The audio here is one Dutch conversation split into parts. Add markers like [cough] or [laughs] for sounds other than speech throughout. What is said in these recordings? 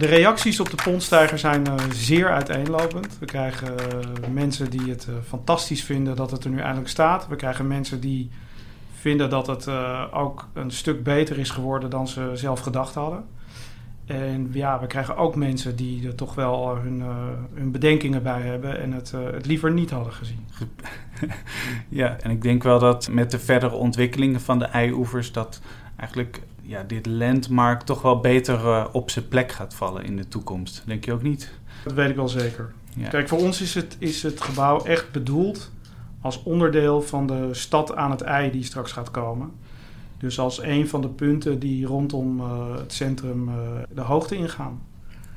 De reacties op de pondstijger zijn uh, zeer uiteenlopend. We krijgen uh, mensen die het uh, fantastisch vinden dat het er nu eindelijk staat. We krijgen mensen die vinden dat het ook een stuk beter is geworden dan ze zelf gedacht hadden. En ja, we krijgen ook mensen die er toch wel hun, hun bedenkingen bij hebben en het, het liever niet hadden gezien. [laughs] Ja, en ik denk wel dat met de verdere ontwikkelingen van de eioevers dat eigenlijk ja, dit landmark toch wel beter uh, op zijn plek gaat vallen in de toekomst. Denk je ook niet? Dat weet ik wel zeker. Ja. Kijk, voor ons is het, is het gebouw echt bedoeld als onderdeel van de stad aan het ei die straks gaat komen. Dus als een van de punten die rondom uh, het centrum uh, de hoogte ingaan.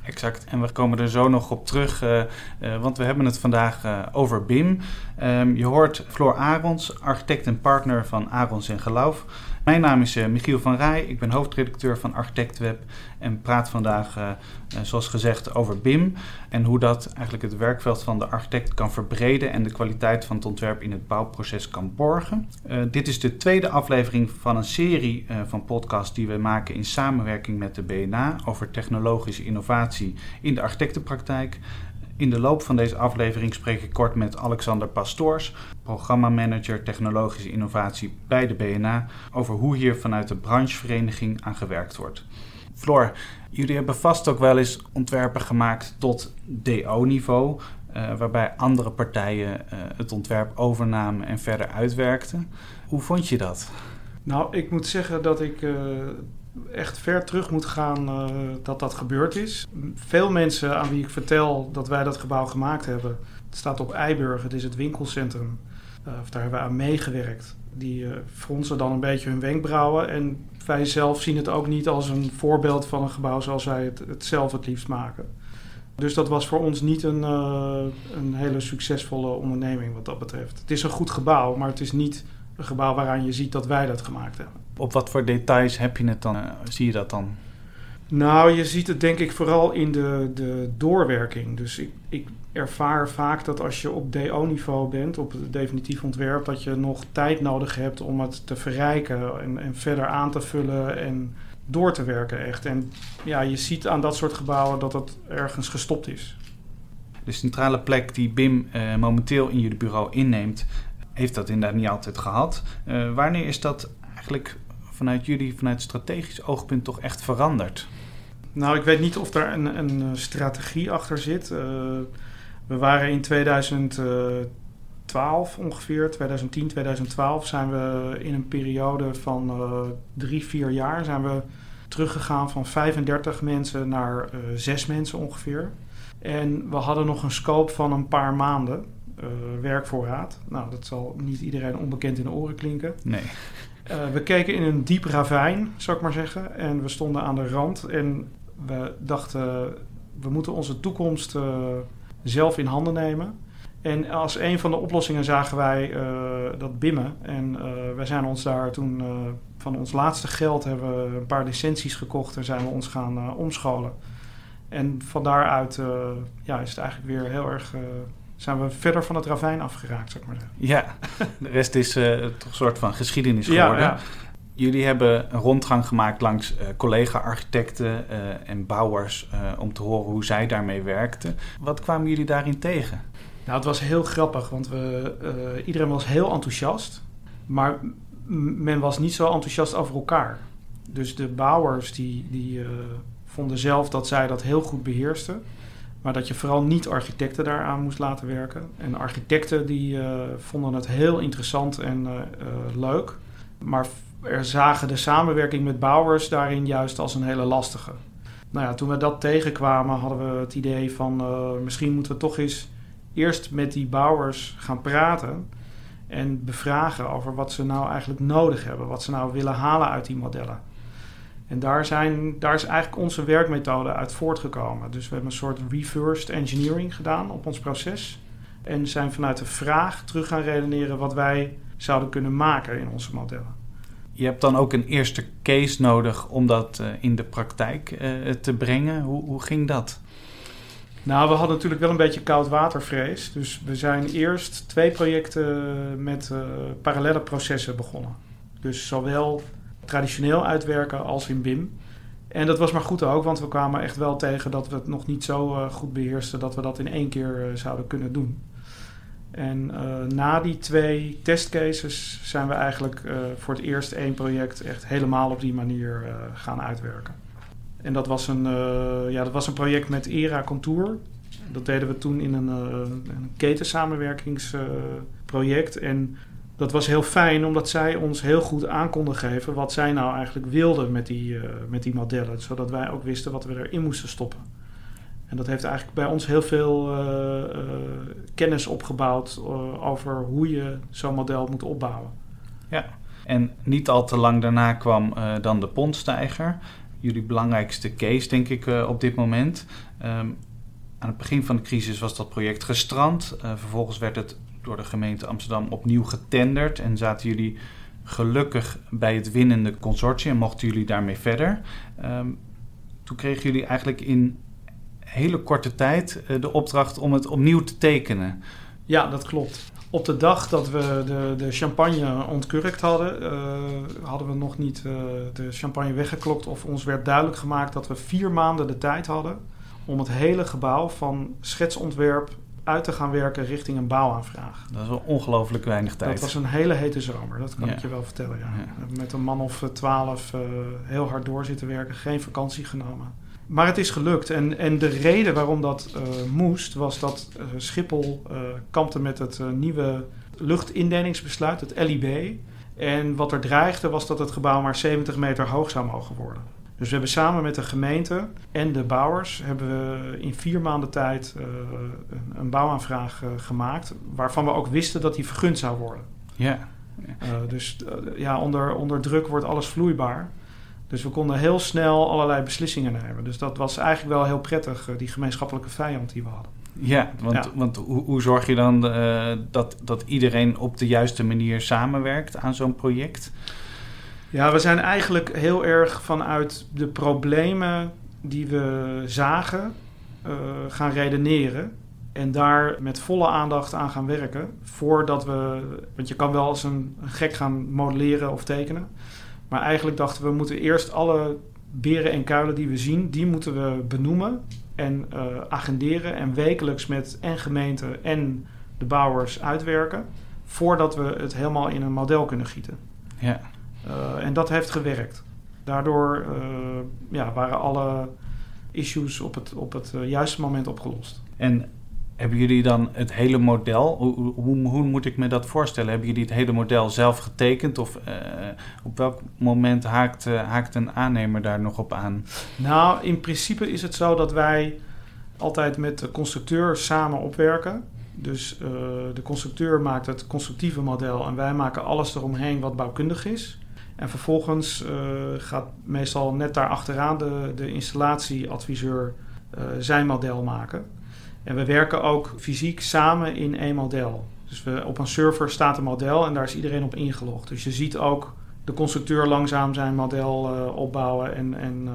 Exact. En we komen er zo nog op terug, uh, uh, want we hebben het vandaag uh, over BIM. Um, je hoort Floor Arons, architect en partner van Arons en Geloof. Mijn naam is Michiel van Rij, ik ben hoofdredacteur van ArchitectWeb en praat vandaag, zoals gezegd, over BIM en hoe dat eigenlijk het werkveld van de architect kan verbreden en de kwaliteit van het ontwerp in het bouwproces kan borgen. dit is de tweede aflevering van een serie van podcasts die we maken in samenwerking met de BNA over technologische innovatie in de architectenpraktijk. In de loop van deze aflevering spreek ik kort met Alexander Pastoors, programmamanager technologische innovatie bij de BNA, over hoe hier vanuit de branchevereniging aan gewerkt wordt. Floor, jullie hebben vast ook wel eens ontwerpen gemaakt tot DO-niveau, uh, waarbij andere partijen uh, het ontwerp overnamen en verder uitwerkten. Hoe vond je dat? Nou, ik moet zeggen dat ik uh, echt ver terug moet gaan uh, dat dat gebeurd is. Veel mensen aan wie ik vertel dat wij dat gebouw gemaakt hebben, het staat op Eiburg, het is het winkelcentrum. Uh, of daar hebben we aan meegewerkt. Die uh, fronsen dan een beetje hun wenkbrauwen. En wij zelf zien het ook niet als een voorbeeld van een gebouw zoals wij het, het zelf het liefst maken. Dus dat was voor ons niet een, een hele succesvolle onderneming wat dat betreft. Het is een goed gebouw, maar het is niet een gebouw waaraan je ziet dat wij dat gemaakt hebben. Op wat voor details heb je het dan? Uh, zie je dat dan? Nou, je ziet het denk ik vooral in de, de doorwerking. Dus ik, ik ervaar vaak dat als je op DO-niveau bent, op het definitief ontwerp, dat je nog tijd nodig hebt om het te verrijken en, en verder aan te vullen en door te werken echt. En ja, je ziet aan dat soort gebouwen dat het ergens gestopt is. De centrale plek die BIM uh, momenteel in jullie bureau inneemt, heeft dat inderdaad niet altijd gehad. Uh, wanneer is dat eigenlijk vanuit jullie, vanuit strategisch oogpunt, toch echt veranderd? Nou, ik weet niet of daar een, een strategie achter zit. Uh, we waren in 2012 ongeveer, 2010, 2012, zijn we in een periode van drie, vier jaar zijn we teruggegaan van 35 mensen naar zes mensen ongeveer. En we hadden nog een scope van een paar maanden werkvoorraad. Nou, dat zal niet iedereen onbekend in de oren klinken. Nee. Uh, we keken in een diep ravijn, zou ik maar zeggen. En we stonden aan de rand. En we dachten, we moeten onze toekomst uh, zelf in handen nemen. En als een van de oplossingen zagen wij uh, dat bimmen. En wij zijn ons daar toen van ons laatste geld hebben we een paar licenties gekocht en zijn we ons gaan omscholen. En van daaruit ja, is het eigenlijk weer heel erg zijn we verder van het ravijn afgeraakt, zeg maar zeggen. Ja, de rest is uh, toch een soort van geschiedenis geworden. Ja, ja. Jullie hebben een rondgang gemaakt langs uh, collega-architecten uh, en bouwers om te horen hoe zij daarmee werkten. Wat kwamen jullie daarin tegen? Nou, het was heel grappig, want we, iedereen was heel enthousiast, maar men was niet zo enthousiast over elkaar. Dus de bouwers die, die vonden zelf dat zij dat heel goed beheersten. Maar dat je vooral niet architecten daaraan moest laten werken. En architecten die uh, vonden het heel interessant en uh, uh, leuk. Maar er zagen de samenwerking met bouwers daarin juist als een hele lastige. Nou ja, toen we dat tegenkwamen hadden we het idee van misschien moeten we toch eens eerst met die bouwers gaan praten. En bevragen over wat ze nou eigenlijk nodig hebben. Wat ze nou willen halen uit die modellen. En daar, zijn, daar is eigenlijk onze werkmethode uit voortgekomen. Dus we hebben een soort reversed engineering gedaan op ons proces. En zijn vanuit de vraag terug gaan redeneren wat wij zouden kunnen maken in onze modellen. Je hebt dan ook een eerste case nodig om dat uh, in de praktijk uh, te brengen. Hoe, hoe ging dat? Nou, we hadden natuurlijk wel een beetje koudwatervrees. Dus we zijn eerst twee projecten met uh, parallele processen begonnen. Dus zowel traditioneel uitwerken als in BIM. En dat was maar goed ook, want we kwamen echt wel tegen dat we het nog niet zo uh, goed beheersten dat we dat in één keer uh, zouden kunnen doen. En uh, na die twee testcases zijn we eigenlijk voor het eerst één project echt helemaal op die manier gaan uitwerken. En dat was een, ja, dat was een project met ERA Contour. Dat deden we toen in een, een ketensamenwerkingsproject. en dat was heel fijn, omdat zij ons heel goed aan konden geven wat zij nou eigenlijk wilden met die, uh, met die modellen. Zodat wij ook wisten wat we erin moesten stoppen. En dat heeft eigenlijk bij ons heel veel uh, uh, kennis opgebouwd over hoe je zo'n model moet opbouwen. Ja, en niet al te lang daarna kwam dan de pondstijger. Jullie belangrijkste case, denk ik, op dit moment. Um, aan het begin van de crisis was dat project gestrand. vervolgens werd het door de gemeente Amsterdam opnieuw getenderd en zaten jullie gelukkig bij het winnende consortium en mochten jullie daarmee verder. Um, toen kregen jullie eigenlijk in hele korte tijd uh, de opdracht om het opnieuw te tekenen. Ja, dat klopt. Op de dag dat we de, de champagne ontkurkt hadden, uh, hadden we nog niet uh, de champagne weggeklokt of ons werd duidelijk gemaakt dat we vier maanden de tijd hadden om het hele gebouw van schetsontwerp uit te gaan werken richting een bouwaanvraag. Dat is wel ongelooflijk weinig tijd. Dat was een hele hete zomer, dat kan ik je wel vertellen. Ja. ja. Met een man of twaalf uh, heel hard door zitten werken, geen vakantie genomen. Maar het is gelukt. En, en de reden waarom dat uh, moest, was dat uh, Schiphol kampte met het nieuwe luchtindelingsbesluit, het LIB. En wat er dreigde was dat het gebouw maar 70 meter hoog zou mogen worden. Dus we hebben samen met de gemeente en de bouwers hebben we in vier maanden tijd uh, een, een, bouwaanvraag uh, gemaakt, waarvan we ook wisten dat die vergund zou worden. Ja. Uh, dus ja, onder, onder druk wordt alles vloeibaar. Dus we konden heel snel allerlei beslissingen nemen. Dus dat was eigenlijk wel heel prettig, die gemeenschappelijke vijand die we hadden. Ja, want, ja. want hoe, hoe, zorg je dan dat, dat iedereen op de juiste manier samenwerkt aan zo'n project? Ja, we zijn eigenlijk heel erg vanuit de problemen die we zagen uh, gaan redeneren. En daar met volle aandacht aan gaan werken. Voordat we. Want je kan wel als een, gek gaan modelleren of tekenen. Maar eigenlijk dachten we, moeten eerst alle beren en kuilen die we zien, die moeten we benoemen en uh, agenderen. En wekelijks met en gemeente en de bouwers uitwerken. Voordat we het helemaal in een model kunnen gieten. Ja. Uh, en dat heeft gewerkt. Daardoor uh, ja, waren alle issues op het, op het uh, juiste moment opgelost. En hebben jullie dan het hele model, hoe, hoe, hoe, moet ik me dat voorstellen? Hebben jullie het hele model zelf getekend of op welk moment haakt, haakt een aannemer daar nog op aan? Nou, in principe is het zo dat wij altijd met de constructeur samen opwerken. Dus de constructeur maakt het constructieve model en wij maken alles eromheen wat bouwkundig is. En vervolgens uh, gaat meestal net daar achteraan de, de installatieadviseur uh, zijn model maken. En we werken ook fysiek samen in één model. Dus we, op een server staat een model en daar is iedereen op ingelogd. Dus je ziet ook de constructeur langzaam zijn model uh, opbouwen en, en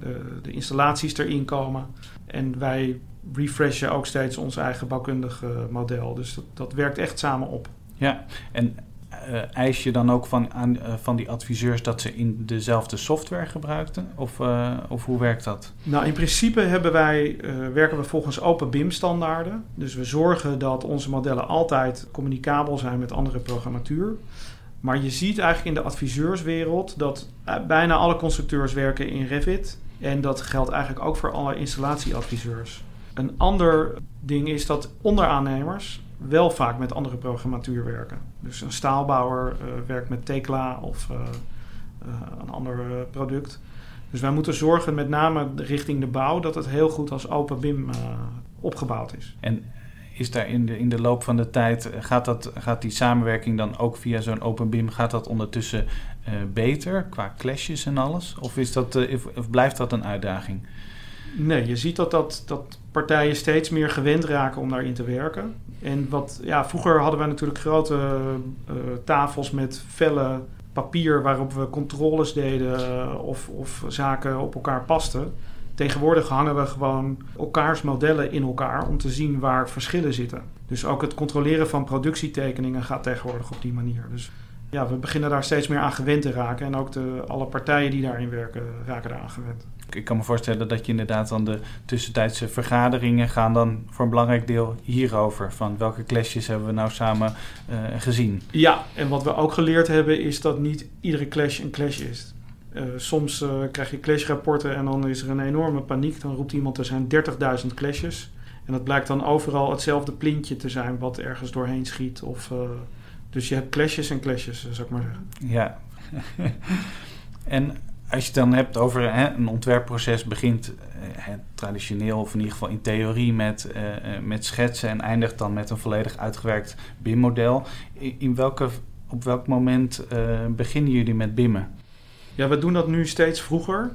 de, de, installaties erin komen. En wij refreshen ook steeds ons eigen bouwkundige model. Dus dat, dat werkt echt samen op. Ja, en uh, eis je dan ook van, aan, uh, van die adviseurs dat ze in dezelfde software gebruikten? Of, uh, of hoe werkt dat? Nou, in principe hebben wij, werken we volgens open BIM-standaarden. Dus we zorgen dat onze modellen altijd communicabel zijn met andere programmatuur. Maar je ziet eigenlijk in de adviseurswereld dat bijna alle constructeurs werken in Revit. En dat geldt eigenlijk ook voor alle installatieadviseurs. Een ander ding is dat onderaannemers wel vaak met andere programmatuur werken. Dus een staalbouwer uh, werkt met Tekla of uh, uh, een ander product. Dus wij moeten zorgen, met name richting de bouw, dat het heel goed als open BIM opgebouwd is. En is daar in de, in de loop van de tijd, gaat, dat, gaat die samenwerking dan ook via zo'n open BIM, gaat dat ondertussen beter qua clashes en alles? Of, is dat, of, of blijft dat een uitdaging? Nee, je ziet dat, dat, dat partijen steeds meer gewend raken om daarin te werken. En wat, ja, vroeger hadden we natuurlijk grote uh, tafels met felle papier waarop we controles deden uh, of, of zaken op elkaar pasten. Tegenwoordig hangen we gewoon elkaars modellen in elkaar om te zien waar verschillen zitten. Dus ook het controleren van productietekeningen gaat tegenwoordig op die manier. Dus ja, we beginnen daar steeds meer aan gewend te raken. En ook de, alle partijen die daarin werken, raken daaraan gewend. ik kan me voorstellen dat je inderdaad dan de tussentijdse vergaderingen gaan dan voor een belangrijk deel hierover. Van welke clashes hebben we nou samen uh, gezien? Ja, en wat we ook geleerd hebben is dat niet iedere clash een clash is. Uh, soms uh, krijg je clashrapporten en dan is er een enorme paniek. Dan roept iemand er zijn 30.000 clashes. En dat blijkt dan overal hetzelfde plintje te zijn wat ergens doorheen schiet. Of, dus je hebt clashes en clashes, zou ik maar zeggen. Ja. [laughs] en als je het dan hebt over hè, een ontwerpproces begint hè, traditioneel of in ieder geval in theorie met, met schetsen en eindigt dan met een volledig uitgewerkt BIM-model. In, in welke, op welk moment beginnen jullie met BIMmen? Ja, we doen dat nu steeds vroeger.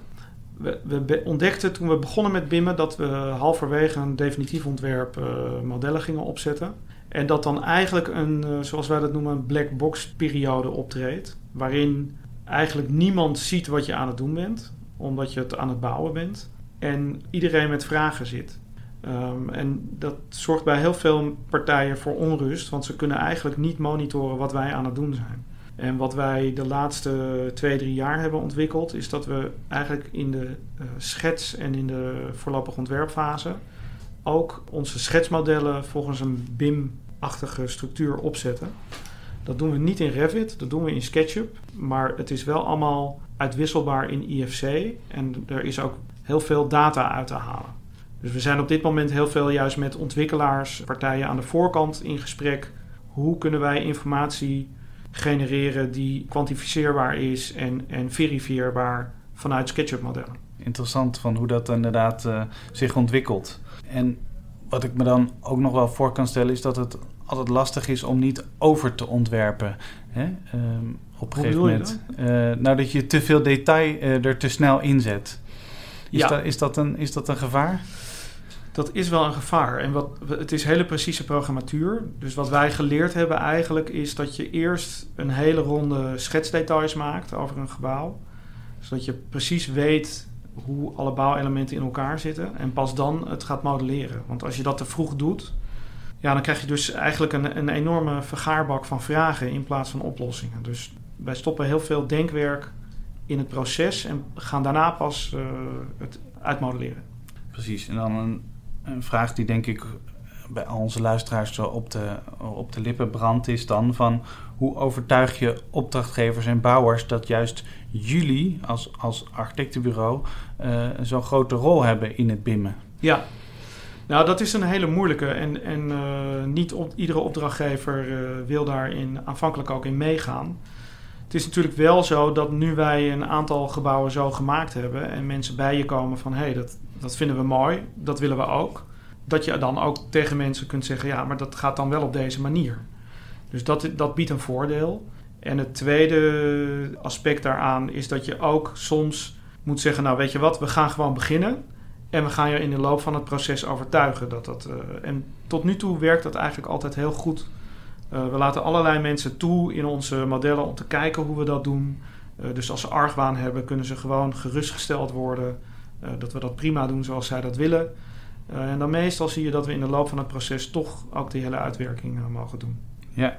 We, we ontdekten toen we begonnen met BIMmen dat we halverwege een definitief ontwerp uh, modellen gingen opzetten. En dat dan eigenlijk een, uh, zoals wij dat noemen, een black box periode optreedt. Waarin eigenlijk niemand ziet wat je aan het doen bent, omdat je het aan het bouwen bent. En iedereen met vragen zit. Um, en dat zorgt bij heel veel partijen voor onrust, want ze kunnen eigenlijk niet monitoren wat wij aan het doen zijn. En wat wij de laatste twee, drie jaar hebben ontwikkeld, is dat we eigenlijk in de uh, schets en in de voorlopige ontwerpfase ook onze schetsmodellen volgens een BIM-achtige structuur opzetten. Dat doen we niet in Revit, dat doen we in SketchUp, maar het is wel allemaal uitwisselbaar in IFC en er is ook heel veel data uit te halen. Dus we zijn op dit moment heel veel juist met ontwikkelaars, partijen aan de voorkant in gesprek. Hoe kunnen wij informatie genereren die kwantificeerbaar is en, en verifieerbaar vanuit SketchUp-modellen. Interessant van hoe dat inderdaad uh, zich ontwikkelt. En wat ik me dan ook nog wel voor kan stellen is dat het altijd lastig is om niet over te ontwerpen. Hè? Um, op een gegeven moment. Uh, nou, dat je te veel detail uh, er te snel in zet. Is, ja. dat, is, dat een, is dat een gevaar? dat is wel een gevaar. En wat, het is hele precieze programmatuur. Dus wat wij geleerd hebben eigenlijk is dat je eerst een hele ronde schetsdetails maakt over een gebouw. Zodat je precies weet hoe alle bouwelementen in elkaar zitten. En pas dan het gaat modelleren. Want als je dat te vroeg doet, ja, dan krijg je dus eigenlijk een, een enorme vergaarbak van vragen in plaats van oplossingen. Dus wij stoppen heel veel denkwerk in het proces en gaan daarna pas uh, het uitmodelleren. Precies, en dan een een vraag die denk ik bij onze luisteraars zo op de, op de lippen brandt, is dan van hoe overtuig je opdrachtgevers en bouwers dat juist jullie als, als architectenbureau uh, zo'n grote rol hebben in het BIMmen? Ja, nou dat is een hele moeilijke en, en uh, niet op, iedere opdrachtgever uh, wil daarin aanvankelijk ook in meegaan. Het is natuurlijk wel zo dat nu wij een aantal gebouwen zo gemaakt hebben en mensen bij je komen van hé, hey, dat, dat vinden we mooi, dat willen we ook. Dat je dan ook tegen mensen kunt zeggen, ja, maar dat gaat dan wel op deze manier. Dus dat, dat biedt een voordeel. En het tweede aspect daaraan is dat je ook soms moet zeggen, nou weet je wat, we gaan gewoon beginnen. En we gaan je in de loop van het proces overtuigen dat dat. Uh, en tot nu toe werkt dat eigenlijk altijd heel goed. Uh, we laten allerlei mensen toe in onze modellen om te kijken hoe we dat doen. Uh, dus als ze argwaan hebben, kunnen ze gewoon gerustgesteld worden. Dat we dat prima doen zoals zij dat willen. En dan meestal zie je dat we in de loop van het proces toch ook die hele uitwerking mogen doen. Ja,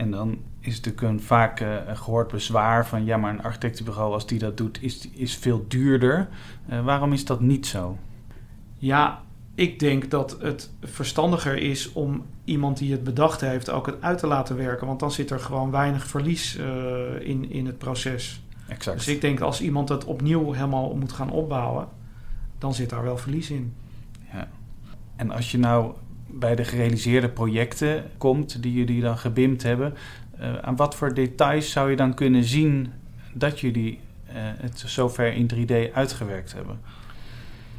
en dan is het natuurlijk een vaak gehoord bezwaar van ja, maar een architectenbureau als die dat doet is, is veel duurder. waarom is dat niet zo? Ja, ik denk dat het verstandiger is om iemand die het bedacht heeft ook het uit te laten werken. Want dan zit er gewoon weinig verlies in, in het proces. Exact. Dus ik denk als iemand het opnieuw helemaal moet gaan opbouwen, dan zit daar wel verlies in. Ja. En als je nou bij de gerealiseerde projecten komt die jullie dan gebimd hebben, uh, aan wat voor details zou je dan kunnen zien dat jullie uh, het zover in 3D uitgewerkt hebben?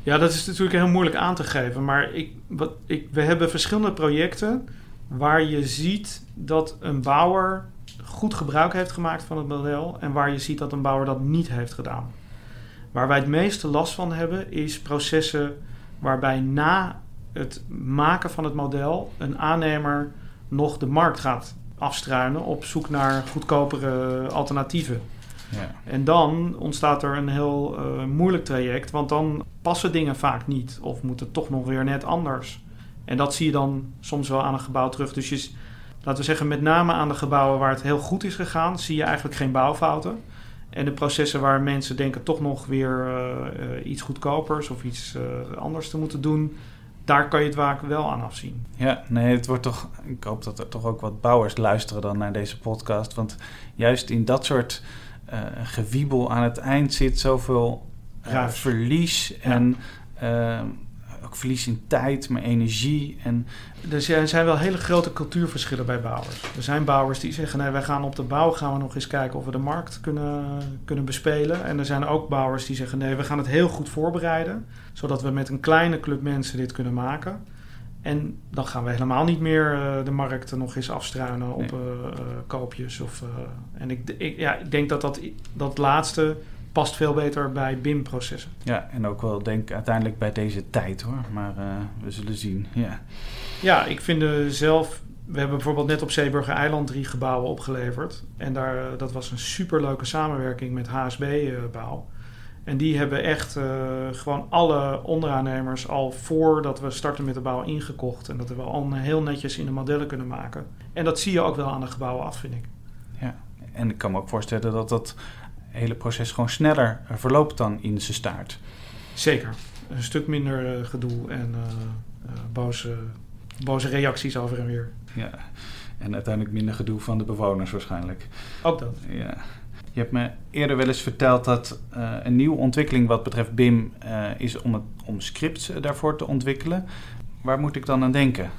Ja, dat is natuurlijk heel moeilijk aan te geven. Maar ik, wat, ik, we hebben verschillende projecten waar je ziet dat een bouwer goed gebruik heeft gemaakt van het model en waar je ziet dat een bouwer dat niet heeft gedaan. Waar wij het meeste last van hebben is processen waarbij na het maken van het model een aannemer nog de markt gaat afstruinen op zoek naar goedkopere alternatieven. Ja. En dan ontstaat er een heel uh, moeilijk traject, want dan passen dingen vaak niet of moeten toch nog weer net anders. En dat zie je dan soms wel aan een gebouw terug. Dus je, laten we zeggen, met name aan de gebouwen waar het heel goed is gegaan, zie je eigenlijk geen bouwfouten. En de processen waar mensen denken toch nog weer iets goedkopers of iets anders te moeten doen, daar kan je het vaak wel aan afzien. Ja, nee, het wordt toch. Ik hoop dat er toch ook wat bouwers luisteren dan naar deze podcast. Want juist in dat soort uh, gewiebel aan het eind zit zoveel uh, verlies en uh, verlies in tijd, maar energie. En... Er zijn wel hele grote cultuurverschillen bij bouwers. Er zijn bouwers die zeggen, nee, wij gaan op de bouw gaan we nog eens kijken of we de markt kunnen, kunnen bespelen. En er zijn ook bouwers die zeggen, nee, we gaan het heel goed voorbereiden, zodat we met een kleine club mensen dit kunnen maken. En dan gaan we helemaal niet meer uh, de markt nog eens afstruinen op nee. uh, koopjes. Of, en ik, ik, ja, ik denk dat dat, dat laatste past veel beter bij BIM-processen. Ja, en ook wel denk uiteindelijk bij deze tijd hoor. Maar uh, we zullen zien. Ja, ja ik vind zelf. We hebben bijvoorbeeld net op Zeeburger Eiland drie gebouwen opgeleverd. En daar, dat was een superleuke samenwerking met HSB-bouw. En die hebben echt uh, gewoon alle onderaannemers al voordat we starten met de bouw ingekocht. En dat we al heel netjes in de modellen kunnen maken. En dat zie je ook wel aan de gebouwen af, vind ik. Ja, en ik kan me ook voorstellen dat dat hele proces gewoon sneller eh, verloopt dan in zijn staart. Zeker. Een stuk minder uh, gedoe en uh, boze, boze reacties over en weer. Ja, en uiteindelijk minder gedoe van de bewoners waarschijnlijk. Ook dat. Ja. Je hebt me eerder wel eens verteld dat uh, een nieuwe ontwikkeling wat betreft BIM uh, is om, het, om scripts daarvoor te ontwikkelen. Waar moet ik dan aan denken?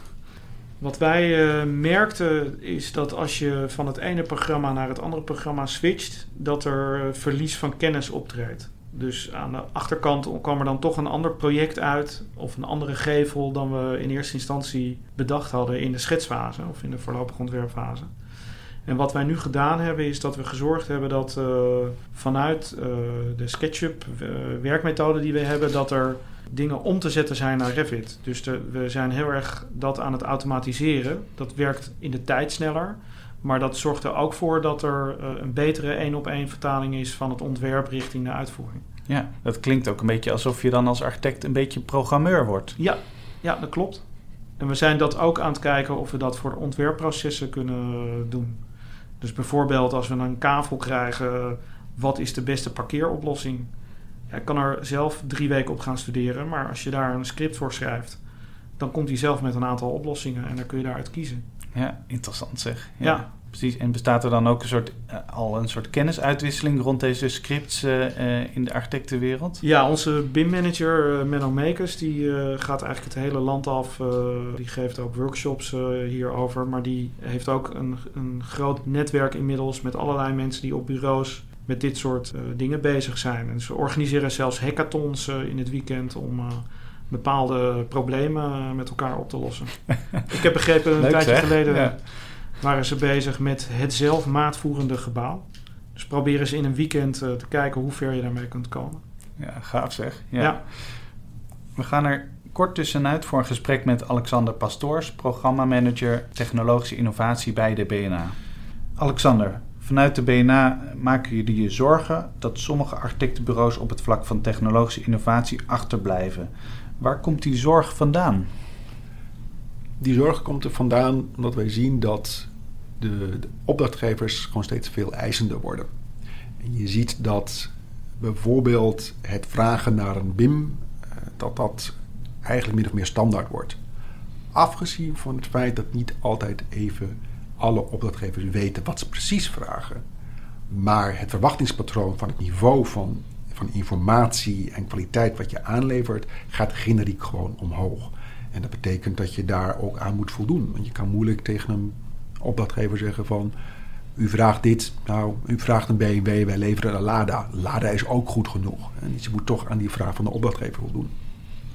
Wat wij uh, merkten is dat als je van het ene programma naar het andere programma switcht, dat er verlies van kennis optreedt. Dus aan de achterkant kwam er dan toch een ander project uit of een andere gevel dan we in eerste instantie bedacht hadden in de schetsfase of in de voorlopige ontwerpfase. En wat wij nu gedaan hebben, is dat we gezorgd hebben dat uh, vanuit de SketchUp werkmethode die we hebben, dat er dingen om te zetten zijn naar Revit. Dus de, we zijn heel erg dat aan het automatiseren. Dat werkt in de tijd sneller. Maar dat zorgt er ook voor dat er een betere één op één vertaling is van het ontwerp richting de uitvoering. Ja, dat klinkt ook een beetje alsof je dan als architect een beetje programmeur wordt. Ja, ja dat klopt. En we zijn dat ook aan het kijken of we dat voor ontwerpprocessen kunnen doen. Dus bijvoorbeeld als we een kavel krijgen, wat is de beste parkeeroplossing? Ik kan er zelf drie weken op gaan studeren, maar als je daar een script voor schrijft, dan komt hij zelf met een aantal oplossingen en dan kun je daaruit kiezen. Ja, interessant zeg. Ja. ja. Precies, en bestaat er dan ook een soort, uh, al een soort kennisuitwisseling rond deze scripts uh, uh, in de architectenwereld? Ja, onze BIM-manager Menno Makers, die gaat eigenlijk het hele land af. die geeft ook workshops hierover, maar die heeft ook een, een groot netwerk inmiddels met allerlei mensen die op bureaus met dit soort dingen bezig zijn. En ze organiseren zelfs hackathons in het weekend om bepaalde problemen met elkaar op te lossen. [laughs] Ik heb begrepen een Leuk, tijdje zeg. geleden... Ja waren ze bezig met het zelf maatvoerende gebouw. Dus proberen ze in een weekend te kijken hoe ver je daarmee kunt komen. Ja, gaaf zeg. Ja. ja. We gaan er kort tussenuit voor een gesprek met Alexander Pastoors, programmamanager technologische innovatie bij de BNA. Alexander, vanuit de BNA maken jullie je zorgen dat sommige architectenbureaus op het vlak van technologische innovatie achterblijven. Waar komt die zorg vandaan? Die zorg komt er vandaan omdat wij zien dat de, opdrachtgevers gewoon steeds veel eisender worden. En je ziet dat bijvoorbeeld het vragen naar een BIM, dat dat eigenlijk min of meer standaard wordt. Afgezien van het feit dat niet altijd even alle opdrachtgevers weten wat ze precies vragen. Maar het verwachtingspatroon van het niveau van, van informatie en kwaliteit wat je aanlevert, gaat generiek gewoon omhoog. En dat betekent dat je daar ook aan moet voldoen. Want je kan moeilijk tegen een opdrachtgever zeggen van... U vraagt dit, nou, u vraagt een BMW, wij leveren een Lada. Lada is ook goed genoeg. En dus je moet toch aan die vraag van de opdrachtgever voldoen.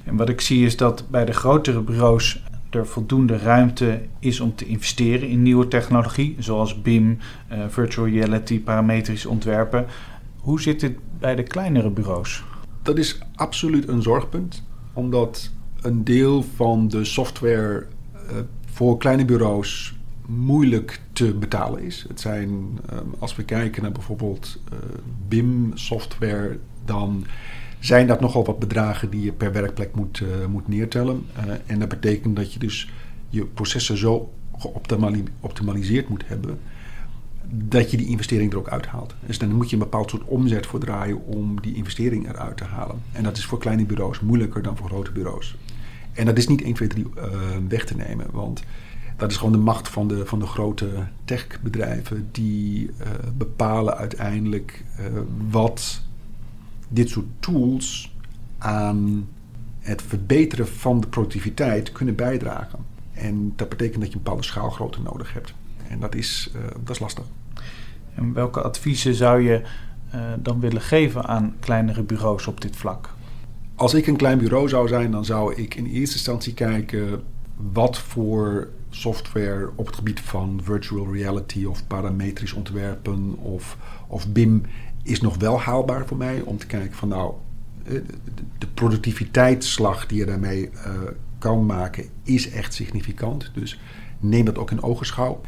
En wat ik zie is dat bij de grotere bureaus er voldoende ruimte is om te investeren in nieuwe technologie, zoals BIM, uh, virtual reality, parametrisch ontwerpen. Hoe zit het bij de kleinere bureaus? Dat is absoluut een zorgpunt, omdat een deel van de software uh, voor kleine bureaus moeilijk te betalen is. Het zijn, um, als we kijken naar bijvoorbeeld uh, BIM-software, dan zijn dat nogal wat bedragen die je per werkplek moet, uh, moet neertellen. en dat betekent dat je dus je processen zo geoptimaliseerd moet hebben dat je die investering er ook uithaalt. Dus dan moet je een bepaald soort omzet voor draaien om die investering eruit te halen. En dat is voor kleine bureaus moeilijker dan voor grote bureaus. En dat is niet 1, 2, 3 uh, weg te nemen, want dat is gewoon de macht van de, van de grote techbedrijven die uh, bepalen uiteindelijk wat dit soort tools aan het verbeteren van de productiviteit kunnen bijdragen. En dat betekent dat je een bepaalde schaalgrootte nodig hebt. En dat is, uh, dat is lastig. En welke adviezen zou je uh, dan willen geven aan kleinere bureaus op dit vlak? Als ik een klein bureau zou zijn, dan zou ik in eerste instantie kijken wat voor software op het gebied van virtual reality of parametrisch ontwerpen of, of BIM is nog wel haalbaar voor mij om te kijken van nou, de productiviteitsslag die je daarmee uh, kan maken is echt significant. Dus neem dat ook in ogenschouw.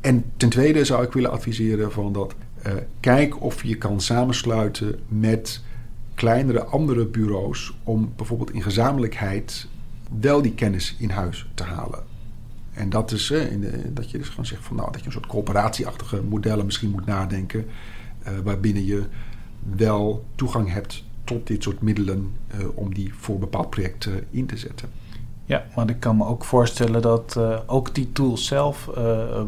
En ten tweede zou ik willen adviseren van dat uh, kijk of je kan samensluiten met kleinere andere bureaus om bijvoorbeeld in gezamenlijkheid wel die kennis in huis te halen. En dat is in de, dat je dus gewoon zegt van nou dat je een soort coöperatieachtige modellen misschien moet nadenken, waarbinnen je wel toegang hebt tot dit soort middelen uh, om die voor bepaald project uh, in te zetten. Ja, want ik kan me ook voorstellen dat uh, ook die tools zelf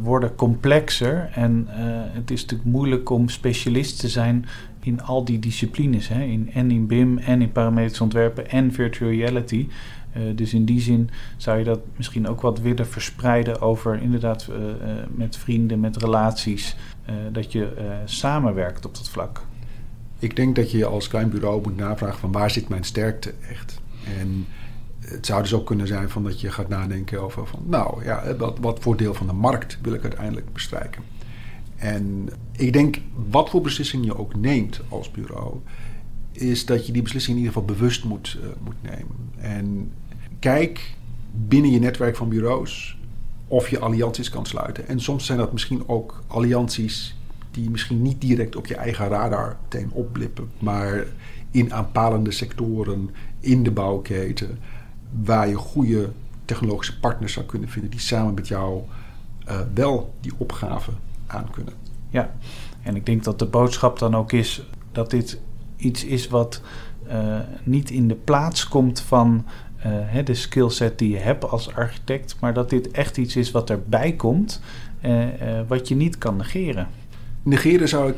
worden complexer. En het is natuurlijk moeilijk om specialist te zijn in al die disciplines. Hè? In, en in BIM en in parametrisch ontwerpen en virtual reality. dus in die zin zou je dat misschien ook wat willen verspreiden over inderdaad met vrienden, met relaties. Dat je samenwerkt op dat vlak. Ik denk dat je als klein bureau moet navragen van waar zit mijn sterkte echt. En het zou dus ook kunnen zijn van dat je gaat nadenken over van nou ja, wat, wat voor deel van de markt wil ik uiteindelijk bestrijken. En ik denk wat voor beslissing je ook neemt als bureau, is dat je die beslissing in ieder geval bewust moet, uh, moet nemen. En kijk binnen je netwerk van bureaus of je allianties kan sluiten. En soms zijn dat misschien ook allianties die misschien niet direct op je eigen radar meteen opblippen, maar in aanpalende sectoren in de bouwketen, waar je goede technologische partners zou kunnen vinden die samen met jou uh, wel die opgave aan kunnen. Ja, en ik denk dat de boodschap dan ook is dat dit iets is wat uh, niet in de plaats komt van uh, de skillset die je hebt als architect, maar dat dit echt iets is wat erbij komt, wat je niet kan negeren. Negeren zou ik,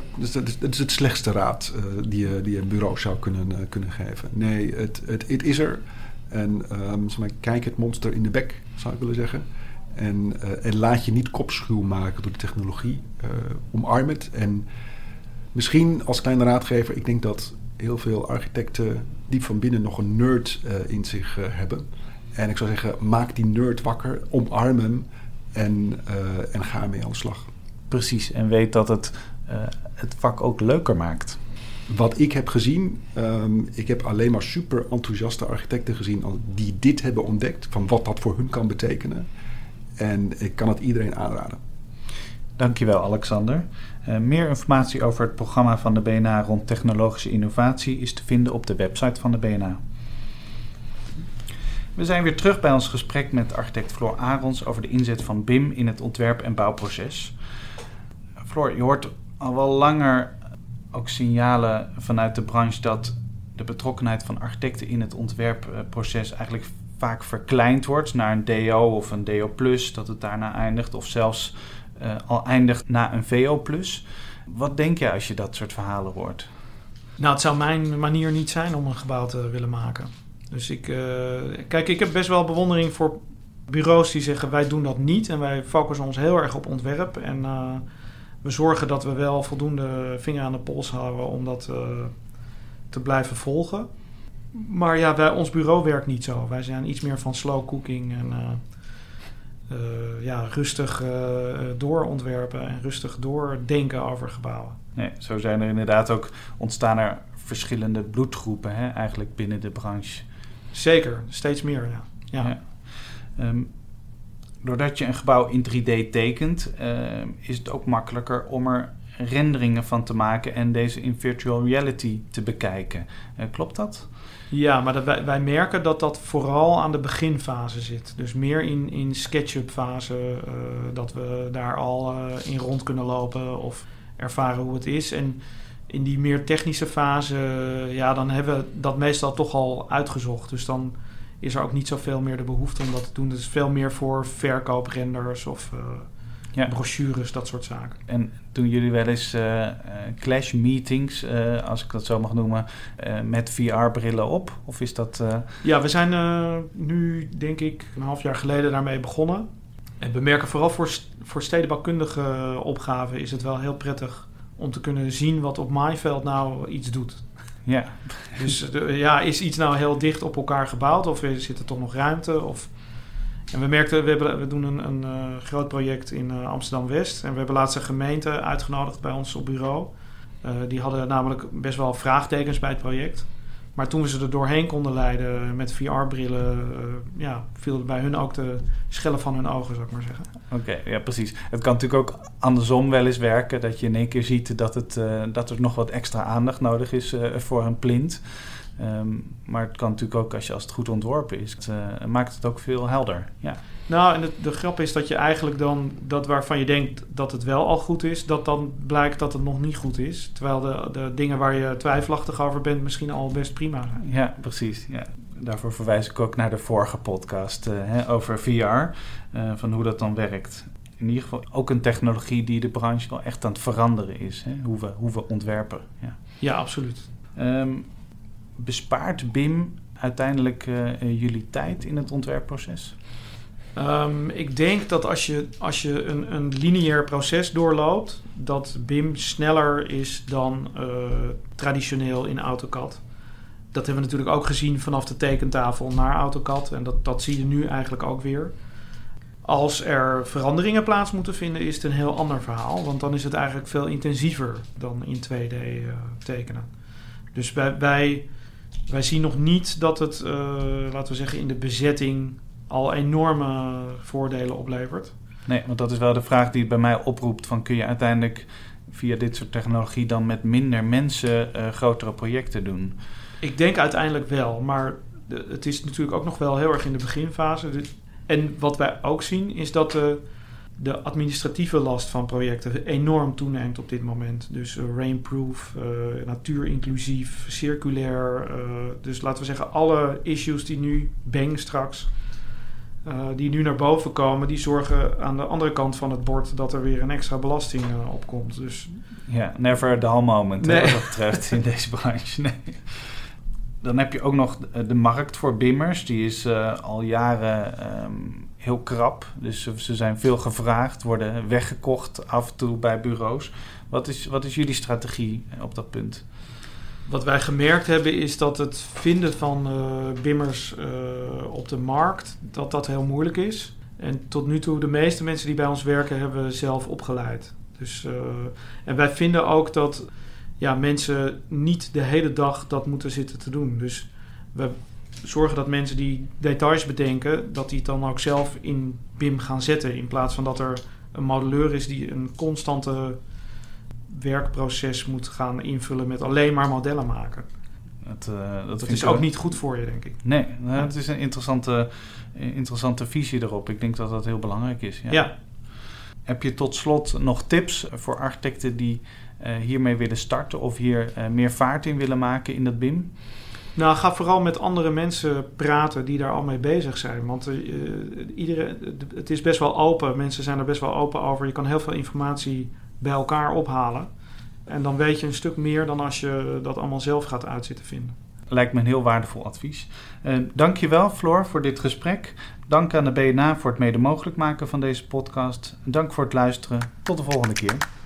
dat, is, het slechtste raad uh, die, je, die een bureau zou kunnen, uh, kunnen geven. Nee, het, het, het is er. En maar, kijk het monster in de bek, zou ik willen zeggen. En, uh, laat je niet kopschuw maken door de technologie. omarm het. En misschien als kleine raadgever, ik denk dat heel veel architecten diep van binnen nog een nerd in zich hebben. En ik zou zeggen, maak die nerd wakker, omarm hem en, en ga ermee aan de slag. Precies, en weet dat het het vak ook leuker maakt. Wat ik heb gezien, um, ik heb alleen maar super enthousiaste architecten gezien die dit hebben ontdekt, van wat dat voor hun kan betekenen. En ik kan het iedereen aanraden. Dankjewel, Alexander. Uh, meer informatie over het programma van de BNA rond technologische innovatie is te vinden op de website van de BNA. We zijn weer terug bij ons gesprek met architect Floor Arons over de inzet van BIM in het ontwerp- en bouwproces. Floor, je hoort al wel langer ook signalen vanuit de branche dat de betrokkenheid van architecten in het ontwerpproces eigenlijk vaak verkleind wordt naar een DO of een DO+, dat het daarna eindigt, of zelfs uh, al eindigt na een VO+. Wat denk je als je dat soort verhalen hoort? Nou, het zou mijn manier niet zijn om een gebouw te willen maken. Dus ik, uh, kijk, ik heb best wel bewondering voor bureaus die zeggen wij doen dat niet en wij focussen ons heel erg op ontwerp en uh, we zorgen dat we wel voldoende vinger aan de pols houden om dat te blijven volgen. Maar ja, wij, ons bureau werkt niet zo. Wij zijn iets meer van slow cooking en ja, rustig doorontwerpen en rustig doordenken over gebouwen. Nee, zo zijn er inderdaad ook ontstaan er verschillende bloedgroepen hè, eigenlijk binnen de branche. Zeker, steeds meer, ja. ja. ja. Um, doordat je een gebouw in 3D tekent, uh, is het ook makkelijker om er renderingen van te maken en deze in virtual reality te bekijken. Uh, klopt dat? Ja, maar dat wij, wij merken dat dat vooral aan de beginfase zit. Dus meer in, in SketchUp fase, uh, dat we daar al uh, in rond kunnen lopen of ervaren hoe het is. En in die meer technische fase, ja, dan hebben we dat meestal toch al uitgezocht. Dus dan is er ook niet zoveel meer de behoefte om dat te doen. Is veel meer voor verkooprenders of ja. brochures, dat soort zaken. En doen jullie wel eens uh, clash meetings, uh, als ik dat zo mag noemen, met VR-brillen op? Of is dat... Ja, we zijn nu, denk ik, een half jaar geleden daarmee begonnen. En we merken vooral voor, voor stedenbouwkundige opgaven is het wel heel prettig om te kunnen zien wat op maaiveld nou iets doet. Ja. Dus ja, is iets nou heel dicht op elkaar gebouwd of zit er toch nog ruimte? Of... En we merkten, we, hebben, we doen een, een uh, groot project in uh, Amsterdam-West. En we hebben laatst een gemeente uitgenodigd bij ons op bureau. Uh, die hadden namelijk best wel vraagtekens bij het project. Maar toen we ze er doorheen konden leiden met VR-brillen, ja, viel bij hun ook de schellen van hun ogen, zou ik maar zeggen. Oké, ja, precies. Het kan natuurlijk ook andersom wel eens werken, dat je in één keer ziet dat, het, dat er nog wat extra aandacht nodig is voor een plint. Um, maar het kan natuurlijk ook, als, je, als het goed ontworpen is, het, maakt het ook veel helder. Ja. Nou, en de, de, grap is dat je eigenlijk dan dat waarvan je denkt dat het wel al goed is, dat dan blijkt dat het nog niet goed is. Terwijl de, de dingen waar je twijfelachtig over bent misschien al best prima zijn. Ja, precies. Ja. Daarvoor verwijs ik ook naar de vorige podcast uh, hè, over VR, uh, van hoe dat dan werkt. In ieder geval ook een technologie die de branche wel echt aan het veranderen is, hè, hoe, we, hoe we ontwerpen. Ja, ja absoluut. Um, bespaart BIM uiteindelijk uh, jullie tijd in het ontwerpproces? Um, ik denk dat als je, als je een, een lineair proces doorloopt, dat BIM sneller is dan uh, traditioneel in AutoCAD. Dat hebben we natuurlijk ook gezien vanaf de tekentafel naar AutoCAD. En dat, dat zie je nu eigenlijk ook weer. Als er veranderingen plaats moeten vinden, is het een heel ander verhaal. Want dan is het eigenlijk veel intensiever dan in 2D uh, tekenen. Dus wij, wij, wij zien nog niet dat het, uh, laten we zeggen, in de bezetting al enorme voordelen oplevert. Nee, want dat is wel de vraag die het bij mij oproept: van kun je uiteindelijk via dit soort technologie dan met minder mensen uh, grotere projecten doen? Ik denk uiteindelijk wel, maar de, het is natuurlijk ook nog wel heel erg in de beginfase. En wat wij ook zien is dat de, de administratieve last van projecten enorm toeneemt op dit moment. Dus uh, rainproof, uh, natuurinclusief, circulair. Uh, dus laten we zeggen, alle issues die nu, bang straks, die nu naar boven komen, die zorgen aan de andere kant van het bord dat er weer een extra belasting uh, op komt. Dus... Ja, never a dull moment nee. hè, wat dat betreft in [laughs] deze branche. Nee. Dan heb je ook nog de markt voor bimmers. Die is al jaren um, heel krap. Dus ze zijn veel gevraagd, worden weggekocht af en toe bij bureaus. Wat is, wat is jullie strategie op dat punt? Wat wij gemerkt hebben is dat het vinden van uh, bimmers uh, op de markt, dat dat heel moeilijk is. En tot nu toe, de meeste mensen die bij ons werken, hebben we zelf opgeleid. Dus, uh, en wij vinden ook dat ja, mensen niet de hele dag dat moeten zitten te doen. Dus we zorgen dat mensen die details bedenken, dat die het dan ook zelf in BIM gaan zetten. In plaats van dat er een modelleur is die een constante werkproces moet gaan invullen met alleen maar modellen maken. Dat, uh, dat, dat is ook niet goed voor je, denk ik. Nee, nou, het is een interessante, interessante visie erop. Ik denk dat dat heel belangrijk is. Ja. ja. Heb je tot slot nog tips voor architecten die uh, hiermee willen starten of hier uh, meer vaart in willen maken in dat BIM? Nou, ga vooral met andere mensen praten die daar al mee bezig zijn. Want uh, iedereen, het is best wel open. Mensen zijn er best wel open over. Je kan heel veel informatie bij elkaar ophalen. En dan weet je een stuk meer dan als je dat allemaal zelf gaat uitzitten vinden. Lijkt me een heel waardevol advies. Uh, Dank je wel, Floor, voor dit gesprek. Dank aan de BNA voor het mede mogelijk maken van deze podcast. Dank voor het luisteren. Tot de volgende keer.